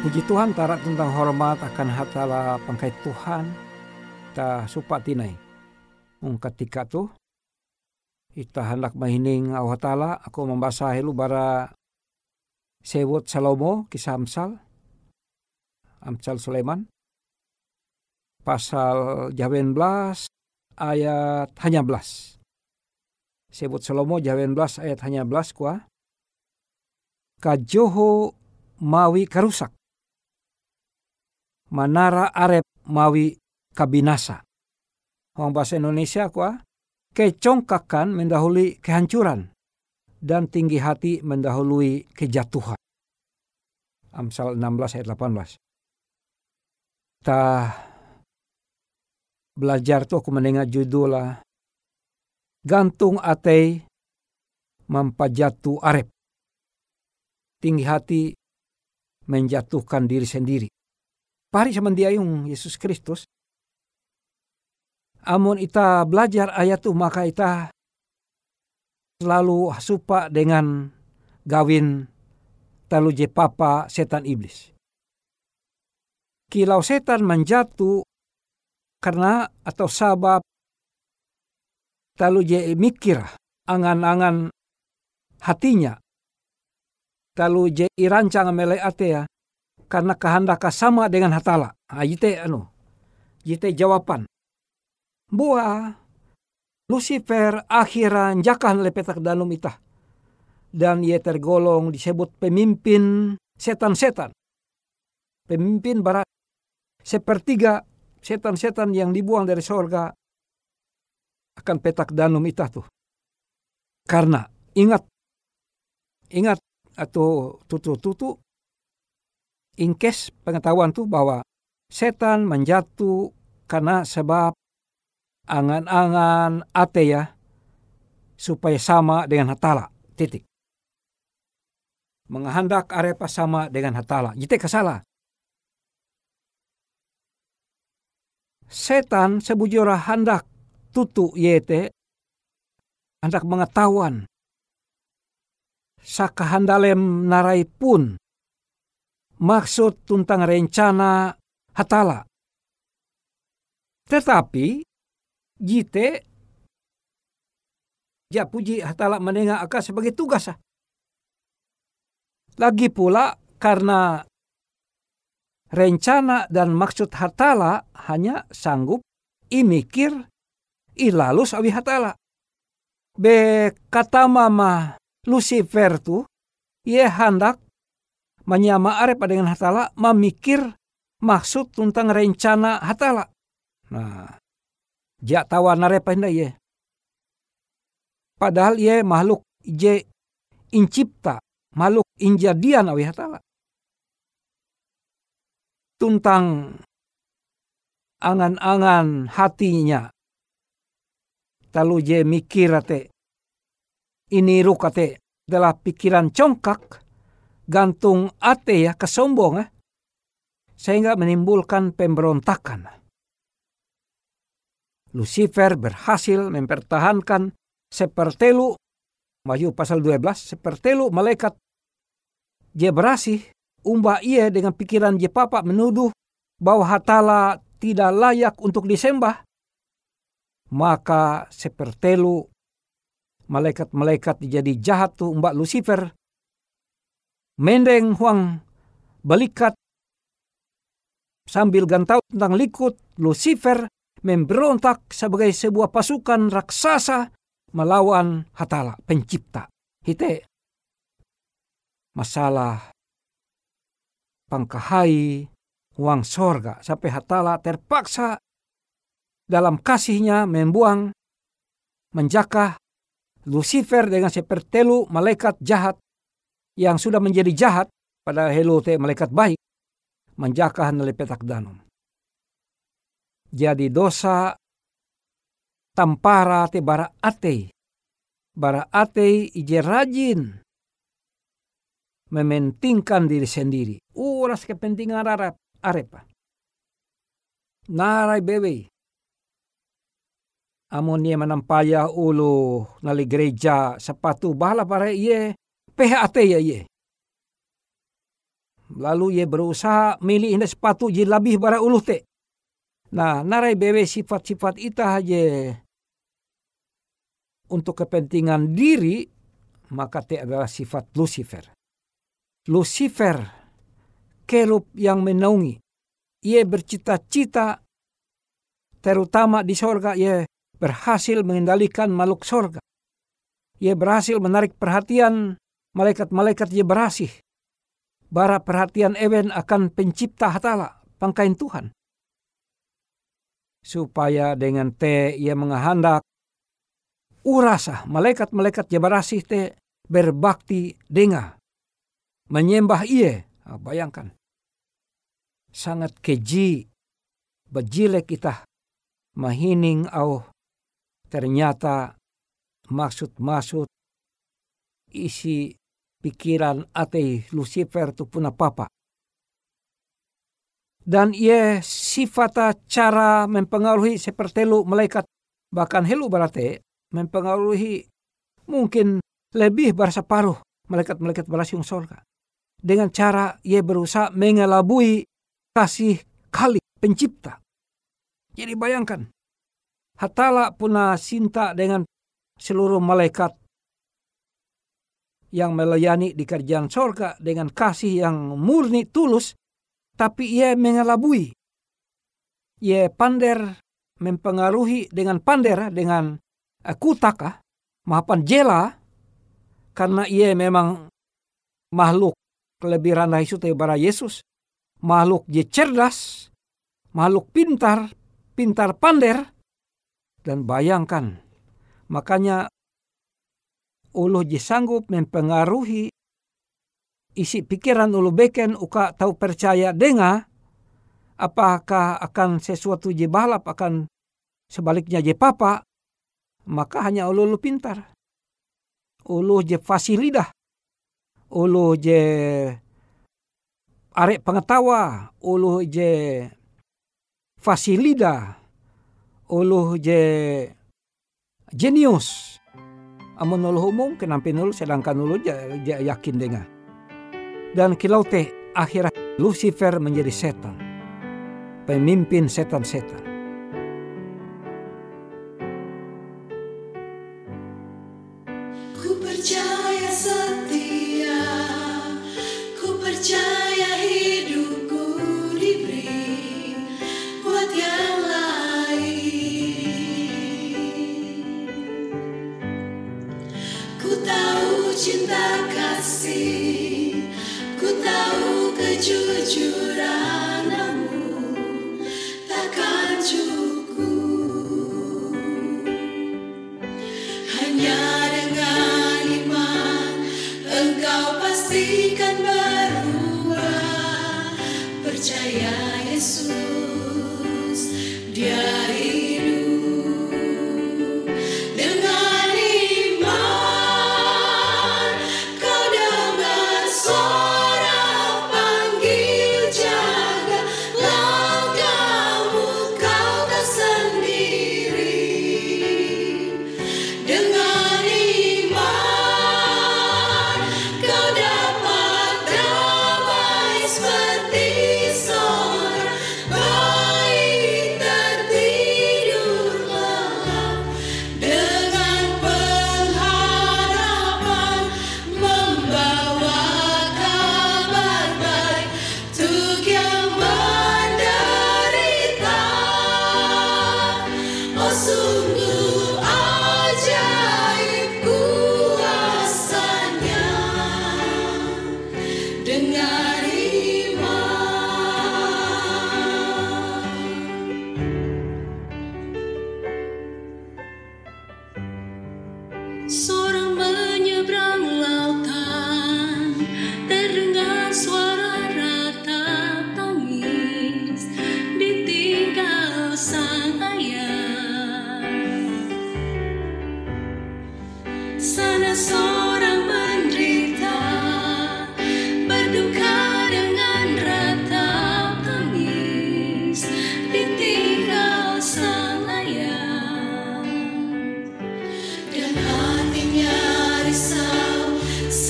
Puji Tuhan tarak tentang hormat akan hatala pangkai Tuhan ta supak tinai. Mung ketika tu ita hendak mahining Allah Ta'ala aku membaca helu bara sewot Salomo kisah Amsal Amsal Sulaiman pasal jawen belas ayat hanya belas. Sebut Salomo jawen belas ayat hanya belas kuah. Kajoho mawi karusak manara arep mawi kabinasa. Orang bahasa Indonesia kuah kecongkakan mendahului kehancuran dan tinggi hati mendahului kejatuhan. Amsal 16 ayat 18. Ta belajar tuh aku mendengar judul lah gantung atei mampajatu arep. Tinggi hati menjatuhkan diri sendiri. Pari dia yung Yesus Kristus. Amun ita belajar ayat tu maka ita selalu supa dengan gawin talu je papa setan iblis. Kilau setan menjatuh karena atau sabab talu je mikir angan-angan hatinya. Talu je irancang mele atea karena kehendak sama dengan hatala. Ha, jite anu, jite jawaban. Buah Lucifer akhiran jakan lepetak dalam itah. Dan ia tergolong disebut pemimpin setan-setan. Pemimpin barat sepertiga setan-setan yang dibuang dari sorga akan petak danum itah tuh. Karena ingat, ingat atau tutu-tutu, ingkes pengetahuan tuh bahwa setan menjatuh karena sebab angan-angan ate ya supaya sama dengan hatala. Titik. Menghendak arepa sama dengan hatala. Jite kasalah setan sebujura hendak tutu yete hendak mengetahuan. Sakahandalem narai pun maksud tentang rencana hatala tetapi jite ja puji hatala menengah akan sebagai tugas. Lagi pula karena rencana dan maksud hatala hanya sanggup imikir ilalus awi hatala. Be kata mama Lucifer tu, ye hendak menyama arep dengan hatala memikir maksud tentang rencana hatala. Nah, Ja tawa narepa hinda ye. Padahal ye makhluk je incipta, makhluk injadian awi hatala. Tuntang angan-angan hatinya. Talu je mikir ate. Ini rukate adalah pikiran congkak, gantung ate ya kesombong eh, sehingga menimbulkan pemberontakan. Lucifer berhasil mempertahankan sepertelu Wahyu pasal 12 sepertelu malaikat. Dia berasih umba ia dengan pikiran je papa menuduh bahwa hatala tidak layak untuk disembah. Maka sepertelu malaikat-malaikat jadi jahat tu umba Lucifer mendeng huang balikat sambil gantau tentang likut Lucifer memberontak sebagai sebuah pasukan raksasa melawan Hatala, pencipta. Hite masalah pangkahai uang sorga sampai Hatala terpaksa dalam kasihnya membuang menjakah Lucifer dengan sepertelu malaikat jahat yang sudah menjadi jahat pada helote malaikat baik menjakah nele petak danum jadi dosa tampara te bara ate. Bara ate ije rajin mementingkan diri sendiri. Uras kepentingan arep, arepa. Narai bebe. Amun ia menampaya ulu nali gereja sepatu bala para iye PHT ya iye. Lalu ia berusaha milih sepatu je lebih bara ulu te. Nah, narai bewe sifat-sifat ita aja untuk kepentingan diri, maka te adalah sifat Lucifer. Lucifer, kerup yang menaungi. Ia bercita-cita, terutama di sorga, ia berhasil mengendalikan makhluk sorga. Ia berhasil menarik perhatian malaikat-malaikat ia berasih. Bara perhatian Ewen akan pencipta hatala, pangkain Tuhan. Supaya dengan te ia menghendak urasa malaikat-malaikat jabarasih te berbakti denga menyembah ia. Nah, bayangkan. Sangat keji bejilek kita mahining au ternyata maksud-maksud isi pikiran ate Lucifer tu puna papa. Dan ia sifat cara mempengaruhi seperti lu malaikat bahkan helu berarti mempengaruhi mungkin lebih berseparuh malaikat-malaikat balas yang surga. Dengan cara ia berusaha mengelabui kasih kali pencipta. Jadi bayangkan, Hatala puna cinta dengan seluruh malaikat yang melayani di kerjaan sorga dengan kasih yang murni tulus, tapi ia mengelabui. Ia pander mempengaruhi dengan pander dengan kutaka, mahapan jela, karena ia memang makhluk lebih rendah isu bara Yesus, makhluk je cerdas, makhluk pintar, pintar pander, dan bayangkan, makanya ulu je sanggup mempengaruhi isi pikiran ulu beken uka tahu percaya denga apakah akan sesuatu je balap akan sebaliknya je papa maka hanya ulu ulu pintar. Ulu je fasilidah ulu je arek pengetawa ulu je fasilida uluh je jenius amun uluh umum kenapa nulu sedangkan ulu je, je yakin dengan dan kilau teh akhirat Lucifer menjadi setan. Pemimpin setan-setan Jaya Jesus.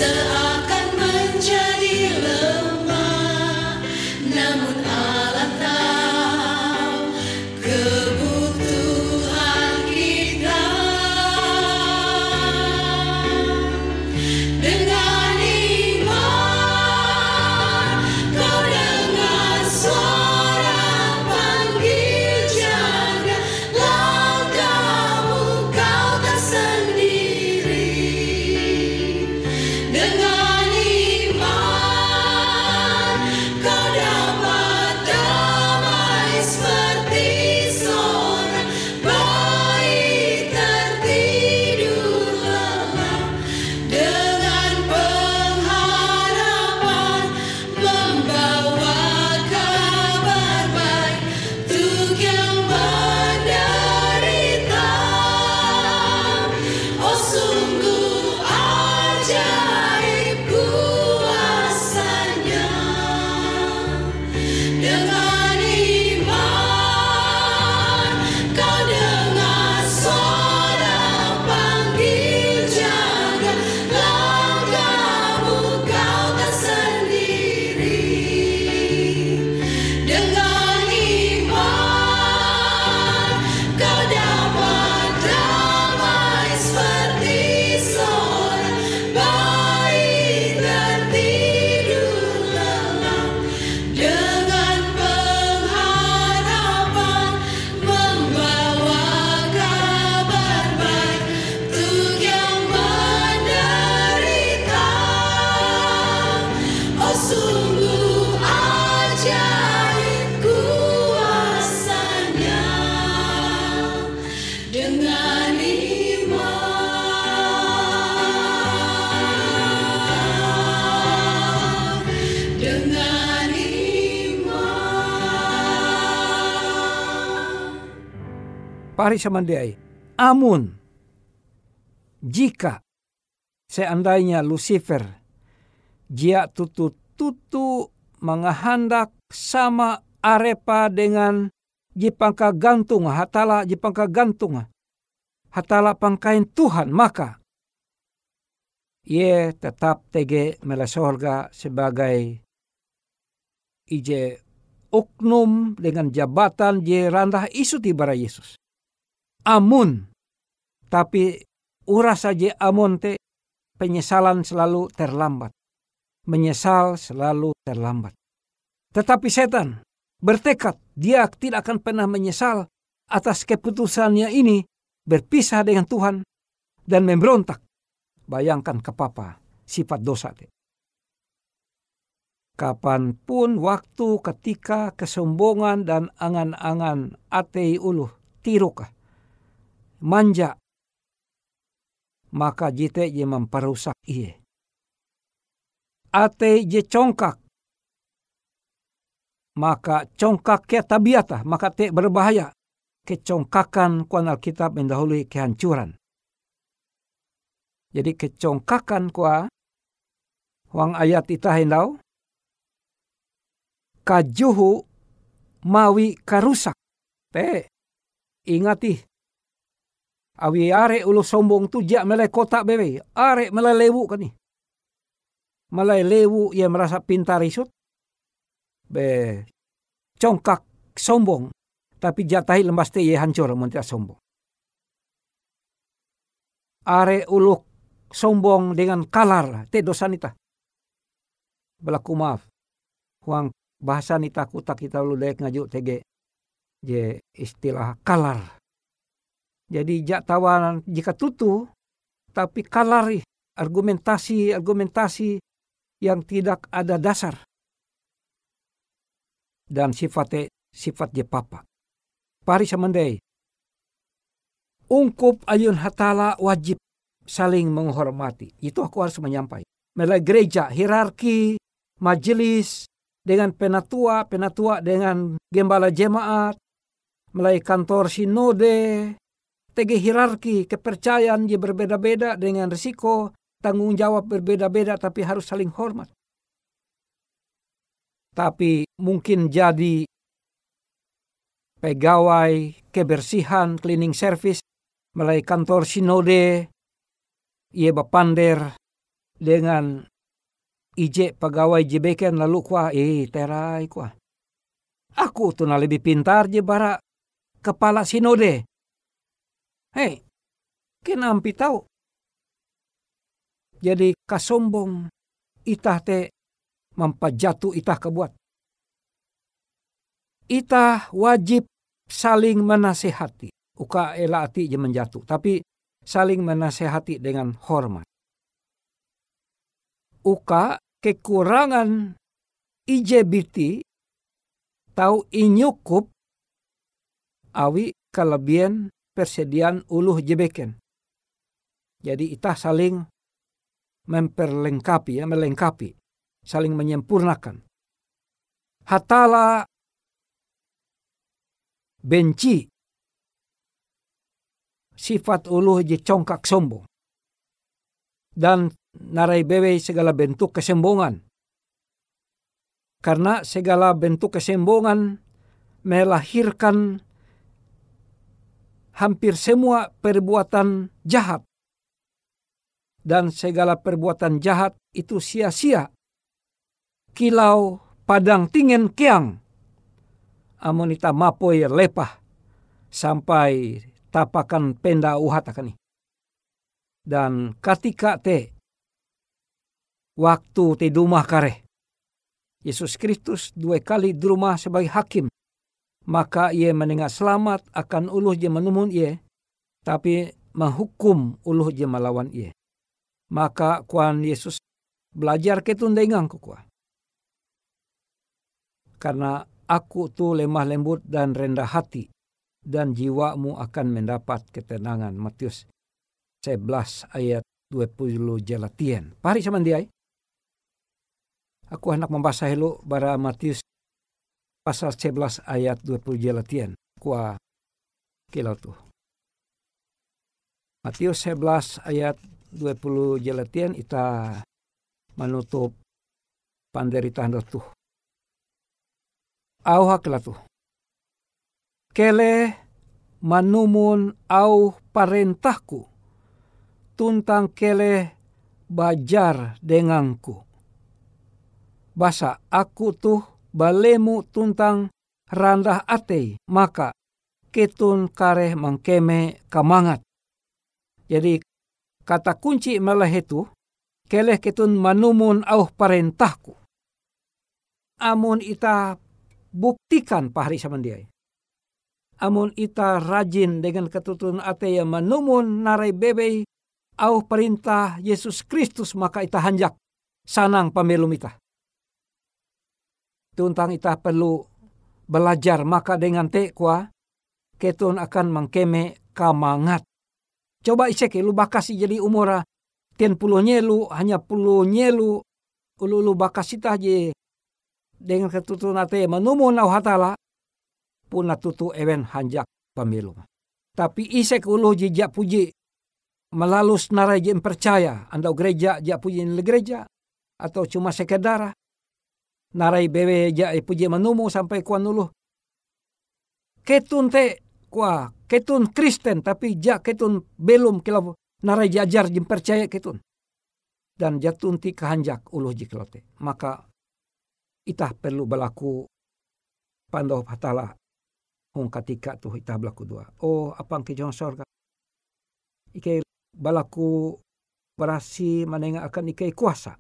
Dengan Pari samandiai. Amun jika seandainya Lucifer jia tutu-tutu mengahandak sama arepa dengan jipangka gantung hatala jipangka gantung hatala pangkain Tuhan maka ia tetap tege mela sorga sebagai ije oknum dengan jabatan je randah isu tibara Yesus. Amun tapi ura saja amun te penyesalan selalu terlambat. Menyesal selalu terlambat. Tetapi setan bertekad dia tidak akan pernah menyesal atas keputusannya ini berpisah dengan Tuhan dan memberontak. Bayangkan ke papa sifat dosa. Te. Kapan pun waktu ketika kesombongan dan angan-angan atei uluh tirukah manja maka jite je memperusak iye. Ate je congkak maka congkak ke tabiata maka te berbahaya kecongkakan kuan Alkitab mendahului kehancuran. Jadi kecongkakan kua wang ayat ita hendau kajuhu mawi karusak. Te ingati awi are ulu sombong tu jak melai kota bebe are melai lewu kan ni. Melai lewu ia merasa pintar isut. Be congkak sombong tapi jatahi lembas te ye hancur mun sombong. Are uluk sombong dengan kalar te dosa nita. Belaku maaf. Huang bahasa nita kutak kita lu dek ngajuk tege je istilah kalar. Jadi jak tawanan jika tutu tapi kalari argumentasi argumentasi yang tidak ada dasar dan sifatnya sifat je papa pari samandai. Ungkup ayun hatala wajib saling menghormati. Itu aku harus menyampaikan. Mulai gereja, hierarki, majelis, dengan penatua, penatua dengan gembala jemaat, mulai kantor sinode, tege hierarki, kepercayaan yang berbeda-beda dengan risiko, tanggung jawab berbeda-beda tapi harus saling hormat. Tapi mungkin jadi pegawai kebersihan, cleaning service, melalui kantor sinode, ia bapander dengan ije pegawai jebeken lalu kuah, eh terai kuah. Aku tuh lebih pintar je bara kepala sinode. Hei, kenampi tahu. Jadi kasombong itah te mampajatu itah kebuat. Itah wajib saling menasehati. Uka elati je menjatuh. Tapi saling menasehati dengan hormat. Uka kekurangan IJBT tahu inyukup awi kelebihan persediaan uluh jebeken. Jadi itah saling memperlengkapi ya, melengkapi, saling menyempurnakan. Hatala benci sifat uluh je congkak sombong dan narai bewe segala bentuk kesombongan karena segala bentuk kesombongan melahirkan hampir semua perbuatan jahat dan segala perbuatan jahat itu sia-sia kilau padang tingen kiang amonita mapoy lepah sampai tapakan penda uhat akan Dan ketika te waktu te dumah kare. Yesus Kristus dua kali di rumah sebagai hakim. Maka ia mendengar selamat akan uluh je menumun ia. Tapi menghukum uluh je melawan ia. Maka kuan Yesus belajar ketundengang kukua. Karena aku tu lemah lembut dan rendah hati, dan jiwamu akan mendapat ketenangan. Matius 11 ayat 20 jalatian. Pari sama dia. Aku hendak membahas helo bara Matius pasal 11 ayat 20 jalatian. Kuah kilau tu. Matius 11 ayat 20 jelatian ita menutup panderitaan tuh. Au hakla tuh. Kele manumun au parentahku tuntang kele bajar denganku. Basa aku tuh balemu tuntang randah ate maka ketun kare mangkeme kamangat. Jadi kata kunci malah itu keleh ketun manumun au parentahku. Amun ita buktikan pahari samandiai. Amun ita rajin dengan ketutun ate yang manumun narai bebe au perintah Yesus Kristus maka ita hanjak sanang pamelum ita. Tuntang ita perlu belajar maka dengan tekwa ketun akan mengkeme kamangat. Coba isek lu bakasi jadi umura ten puluh nyelu hanya puluh nyelu ulu ulu bakasita je dengan ketutun ate manumun au hatala puna tutu ewen hanjak pemilu. Tapi isek ulu jejak puji melalus narai jem percaya anda gereja jak puji gereja atau cuma sekedar narai bewe jak puji menumu sampai kuan ulu. Ketun te kuah ketun Kristen tapi jak ketun belum kilau narai jajar jem percaya ketun. Dan jatun ti kehanjak ulu jiklote. Maka itah perlu berlaku pandau patala hong katika tu itah berlaku dua. Oh apang ke jong sorga. Ike balaku berasi manenga akan ike kuasa.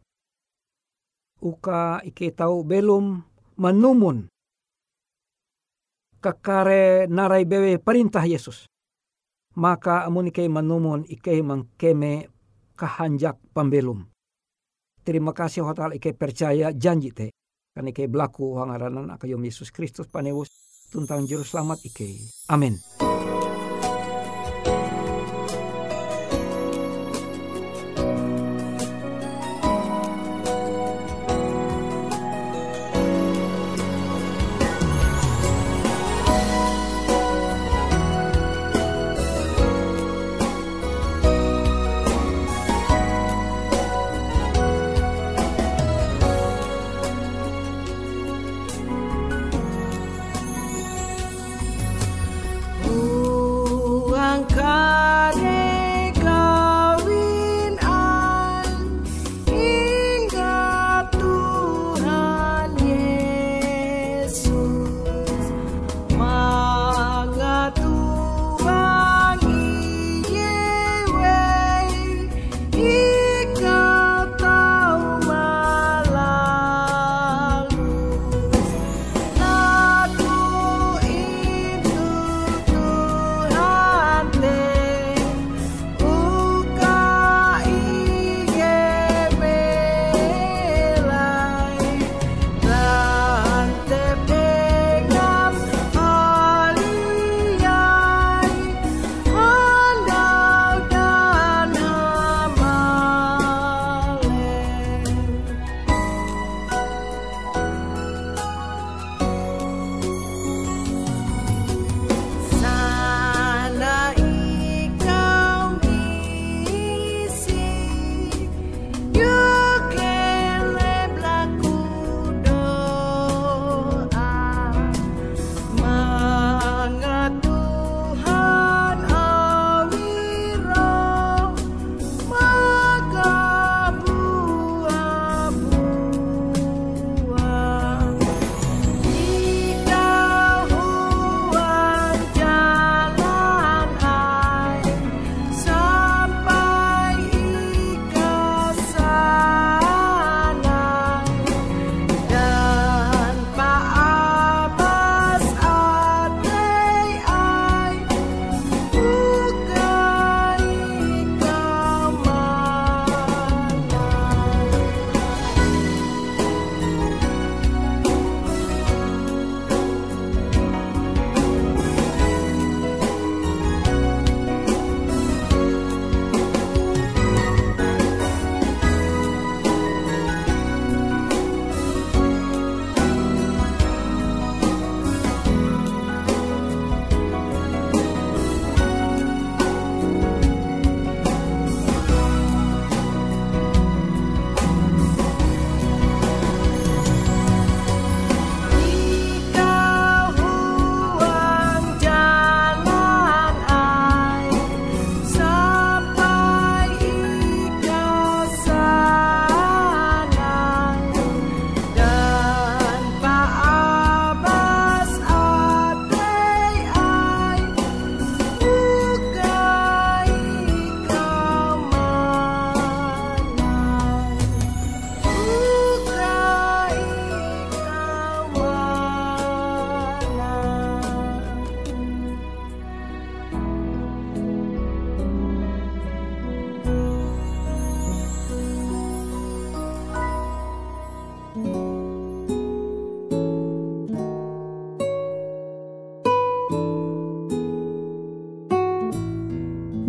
Uka ike tahu belum menumun kekare narai bewe perintah Yesus. Maka amun ike menumun ike mengkeme kahanjak pembelum. Terima kasih hotel ike percaya janji te. Kan ike belaku hangaranan akayom Yesus Kristus panewus tuntang juru selamat ike. Amin.